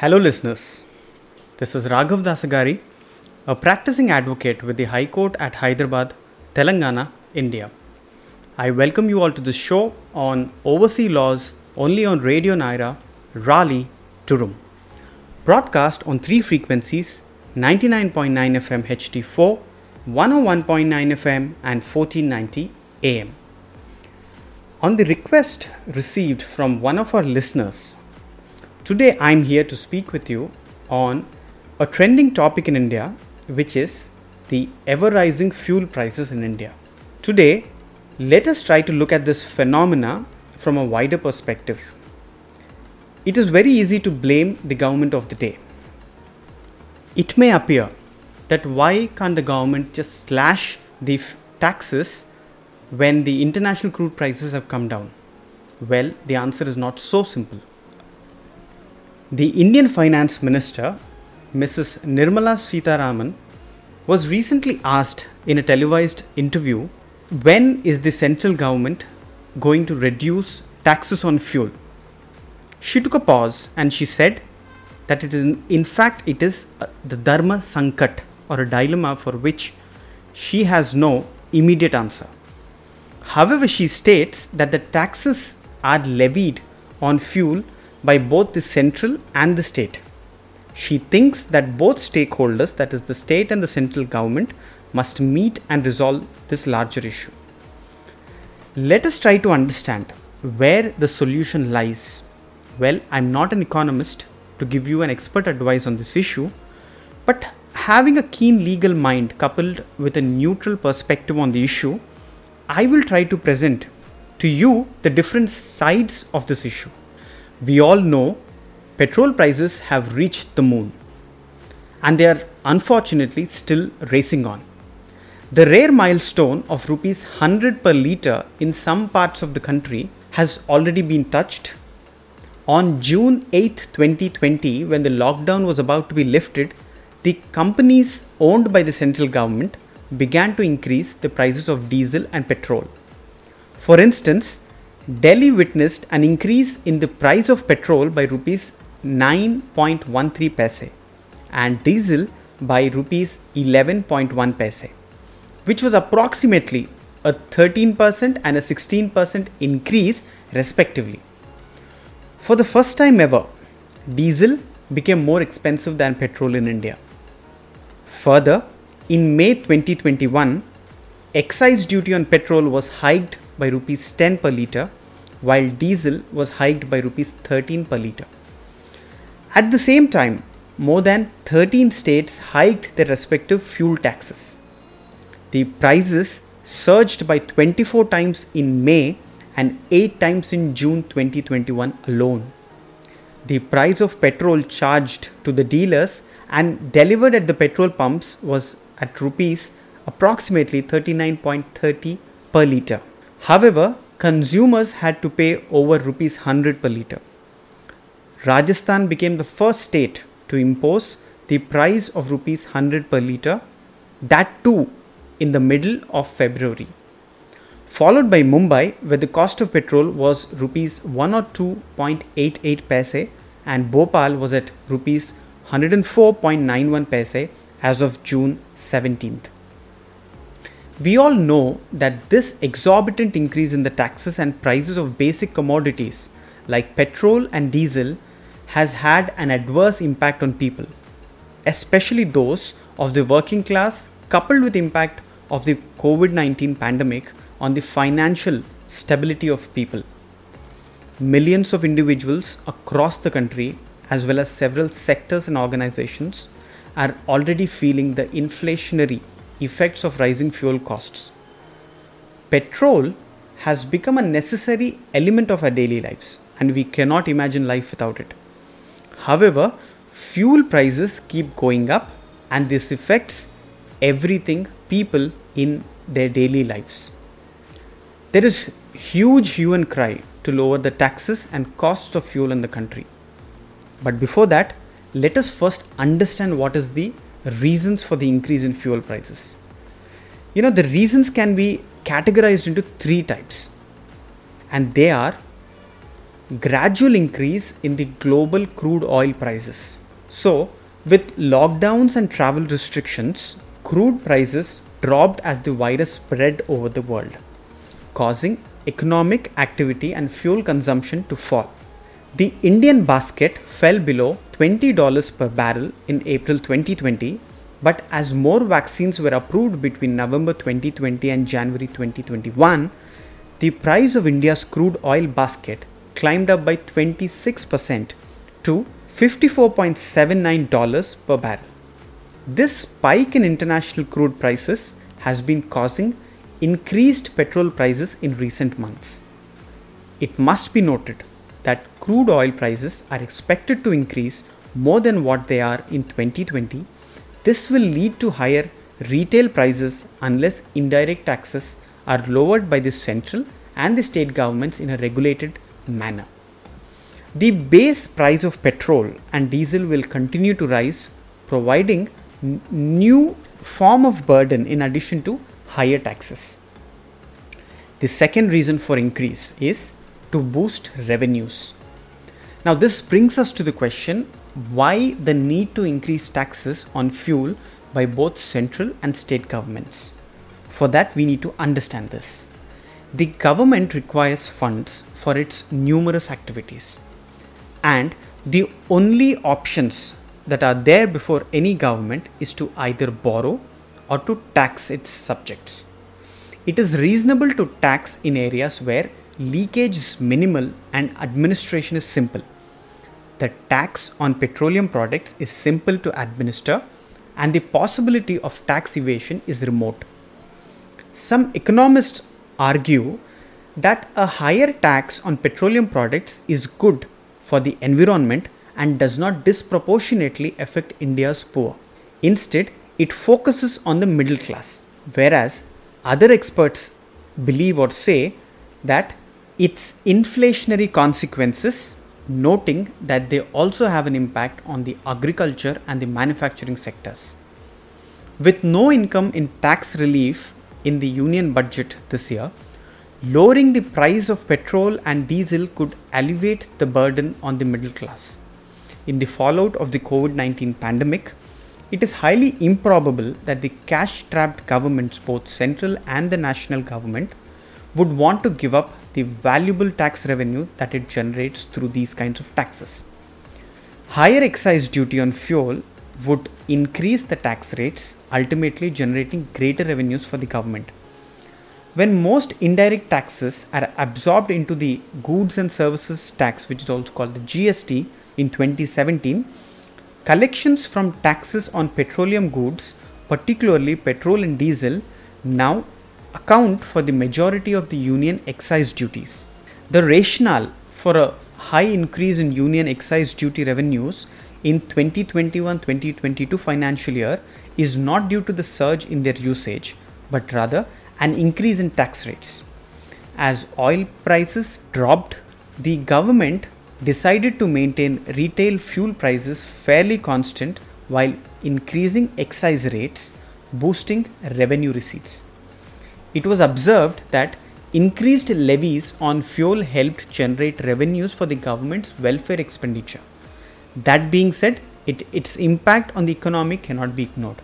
Hello, listeners. This is Raghav Dasagari, a practicing advocate with the High Court at Hyderabad, Telangana, India. I welcome you all to the show on overseas laws only on Radio Nyra, Raleigh, Durham. Broadcast on three frequencies 99.9 FM HD4, 101.9 FM, and 1490 AM. On the request received from one of our listeners, today I'm here to speak with you on a trending topic in India, which is the ever rising fuel prices in India. Today, let us try to look at this phenomena from a wider perspective. It is very easy to blame the government of the day. It may appear that why can't the government just slash the f- taxes when the international crude prices have come down? Well, the answer is not so simple. The Indian Finance Minister, Mrs. Nirmala Sitharaman, was recently asked in a televised interview when is the central government going to reduce taxes on fuel. She took a pause and she said that it is in fact it is uh, the dharma sankat or a dilemma for which she has no immediate answer. However, she states that the taxes are levied on fuel by both the central and the state. She thinks that both stakeholders, that is, the state and the central government, must meet and resolve this larger issue. Let us try to understand where the solution lies. Well, I'm not an economist to give you an expert advice on this issue, but having a keen legal mind coupled with a neutral perspective on the issue, I will try to present to you the different sides of this issue. We all know petrol prices have reached the moon and they are unfortunately still racing on. The rare milestone of rupees 100 per litre in some parts of the country has already been touched. On June 8, 2020, when the lockdown was about to be lifted, the companies owned by the central government began to increase the prices of diesel and petrol. For instance, Delhi witnessed an increase in the price of petrol by rupees 9.13 paise and diesel by rupees 11.1 paise, which was approximately a 13% and a 16% increase respectively. For the first time ever, diesel became more expensive than petrol in India. Further, in May 2021, excise duty on petrol was hiked by rupees 10 per litre, while diesel was hiked by rupees 13 per litre. At the same time, more than 13 states hiked their respective fuel taxes. The prices surged by 24 times in May and 8 times in June 2021 alone. The price of petrol charged to the dealers and delivered at the petrol pumps was at rupees approximately 39.30 per litre. However, consumers had to pay over rupees 100 per litre. Rajasthan became the first state to impose the price of rupees 100 per litre, that too in the middle of February. Followed by Mumbai, where the cost of petrol was rupees 102.88 paise and Bhopal was at rupees 104.91 paise as of June 17th. We all know that this exorbitant increase in the taxes and prices of basic commodities like petrol and diesel has had an adverse impact on people, especially those of the working class, coupled with impact of the COVID-19 pandemic on the financial stability of people. Millions of individuals across the country, as well as several sectors and organizations, are already feeling the inflationary effects of rising fuel costs. Petrol has become a necessary element of our daily lives, and we cannot imagine life without it. However, fuel prices keep going up, and this affects everything people in their daily lives. There is huge hue and cry to lower the taxes and costs of fuel in the country. But before that, let us first understand what is the reasons for the increase in fuel prices. You know, the reasons can be categorized into three types, and they are gradual increase in the global crude oil prices. So, with lockdowns and travel restrictions, crude prices dropped as the virus spread over the world, causing economic activity and fuel consumption to fall. The Indian basket fell below $20 per barrel in April 2020, but as more vaccines were approved between November 2020 and January 2021, the price of India's crude oil basket climbed up by 26% to $54.79 per barrel. This spike in international crude prices has been causing increased petrol prices in recent months. It must be noted that crude oil prices are expected to increase more than what they are in 2020. This will lead to higher retail prices unless indirect taxes are lowered by the central and the state governments in a regulated manner. The base price of petrol and diesel will continue to rise, providing n- new form of burden in addition to higher taxes. The second reason for increase is to boost revenues. Now, this brings us to the question why the need to increase taxes on fuel by both central and state governments. For that, we need to understand this. The government requires funds for its numerous activities, and the only options that are there before any government is to either borrow or to tax its subjects. It is reasonable to tax in areas where leakage is minimal and administration is simple. The tax on petroleum products is simple to administer and the possibility of tax evasion is remote. Some economists argue that a higher tax on petroleum products is good for the environment and does not disproportionately affect India's poor. Instead, it focuses on the middle class, whereas other experts believe or say that its inflationary consequences, noting that they also have an impact on the agriculture and the manufacturing sectors. With no income in tax relief in the union budget this year, lowering the price of petrol and diesel could alleviate the burden on the middle class. In the fallout of the COVID 19 pandemic, it is highly improbable that the cash strapped governments, both central and the national government, would want to give up the valuable tax revenue that it generates through these kinds of taxes. Higher excise duty on fuel would increase the tax rates, ultimately generating greater revenues for the government. When most indirect taxes are absorbed into the goods and services tax, which is also called the GST, in 2017, collections from taxes on petroleum goods, particularly petrol and diesel, now account for the majority of the union excise duties. The rationale for a high increase in union excise duty revenues in 2021-2022 financial year is not due to the surge in their usage but rather an increase in tax rates. As oil prices dropped, the government decided to maintain retail fuel prices fairly constant while increasing excise rates, boosting revenue receipts. It was observed that increased levies on fuel helped generate revenues for the government's welfare expenditure. That being said, it, its impact on the economy cannot be ignored.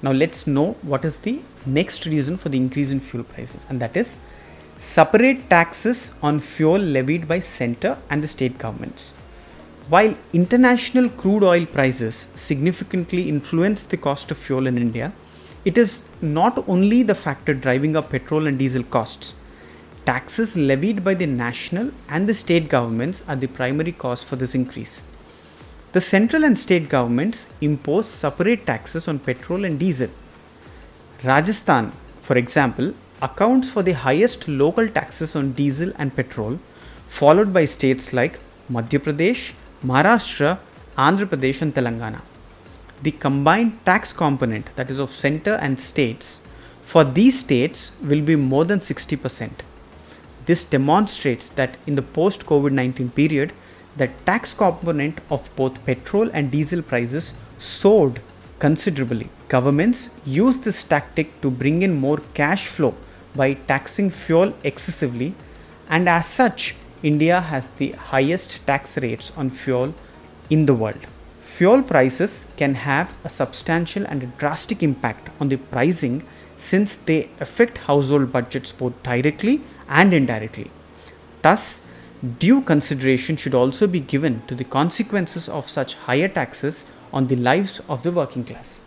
Now, let's know what is the next reason for the increase in fuel prices, and that is separate taxes on fuel levied by center and the state governments. While international crude oil prices significantly influence the cost of fuel in India, it is not only the factor driving up petrol and diesel costs. Taxes levied by the national and the state governments are the primary cause for this increase. The central and state governments impose separate taxes on petrol and diesel. Rajasthan, for example, accounts for the highest local taxes on diesel and petrol, followed by states like Madhya Pradesh, Maharashtra, Andhra Pradesh, and Telangana. The combined tax component, that is of center and states, for these states will be more than 60%. This demonstrates that in the post COVID 19 period, the tax component of both petrol and diesel prices soared considerably. Governments use this tactic to bring in more cash flow by taxing fuel excessively, and as such, India has the highest tax rates on fuel in the world. Fuel prices can have a substantial and a drastic impact on the pricing since they affect household budgets both directly and indirectly. Thus, due consideration should also be given to the consequences of such higher taxes on the lives of the working class.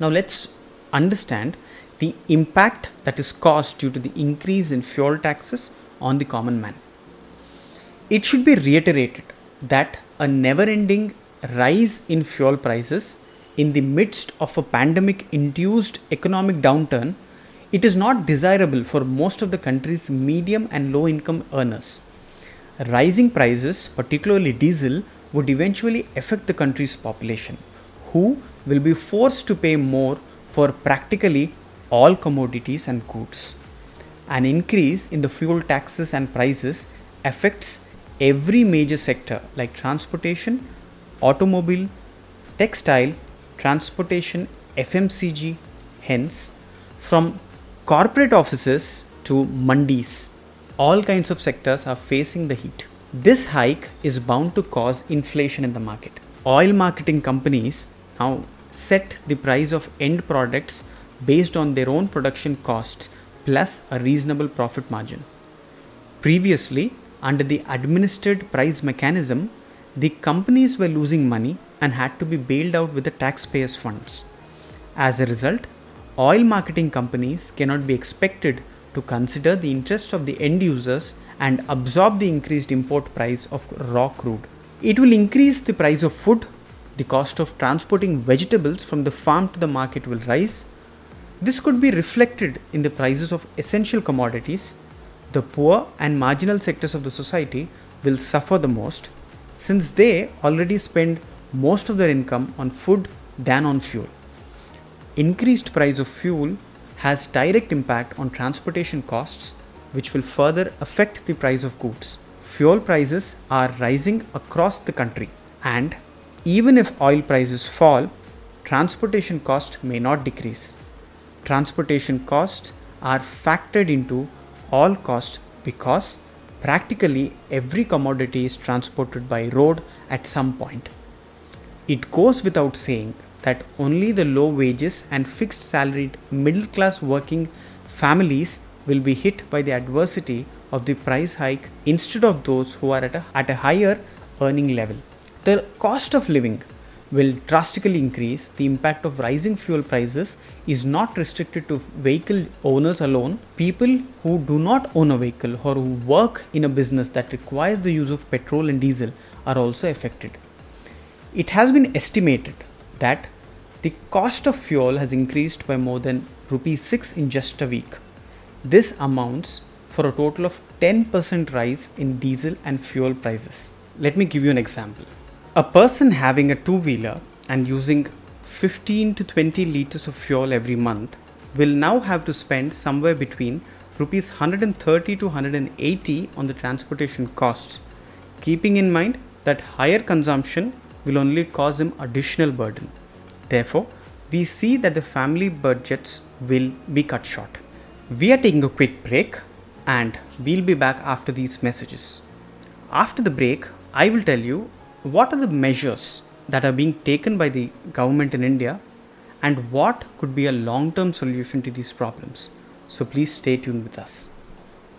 Now, let's understand the impact that is caused due to the increase in fuel taxes on the common man. It should be reiterated that a never ending rise in fuel prices in the midst of a pandemic induced economic downturn, it is not desirable for most of the country's medium and low income earners. Rising prices, particularly diesel, would eventually affect the country's population, who will be forced to pay more for practically all commodities and goods. An increase in the fuel taxes and prices affects every major sector like transportation, automobile, textile, transportation, FMCG, hence, from corporate offices to mandis, all kinds of sectors are facing the heat. This hike is bound to cause inflation in the market. Oil marketing companies now set the price of end products based on their own production costs plus a reasonable profit margin. Previously, under the administered price mechanism, the companies were losing money and had to be bailed out with the taxpayers' funds. As a result, oil marketing companies cannot be expected to consider the interest of the end users and absorb the increased import price of raw crude. It will increase the price of food, the cost of transporting vegetables from the farm to the market will rise. This could be reflected in the prices of essential commodities. The poor and marginal sectors of the society will suffer the most since they already spend most of their income on food than on fuel. Increased price of fuel has direct impact on transportation costs which will further affect the price of goods. Fuel prices are rising across the country and even if oil prices fall, transportation costs may not decrease. Transportation costs are factored into all costs because practically every commodity is transported by road at some point. It goes without saying that only the low wages and fixed salaried middle class working families will be hit by the adversity of the price hike instead of those who are at a, at a higher earning level. The cost of living will drastically increase. The impact of rising fuel prices is not restricted to vehicle owners alone. People who do not own a vehicle or who work in a business that requires the use of petrol and diesel are also affected. It has been estimated that the cost of fuel has increased by more than rupees 6 in just a week. This amounts for a total of 10% rise in diesel and fuel prices. Let me give you an example. A person having a two wheeler and using 15 to 20 liters of fuel every month will now have to spend somewhere between rupees 130 to 180 on the transportation costs, keeping in mind that higher consumption will only cause him additional burden. Therefore, we see that the family budgets will be cut short. We are taking a quick break and we'll be back after these messages. After the break, I will tell you what are the measures that are being taken by the government in India and what could be a long term solution to these problems. So please stay tuned with us.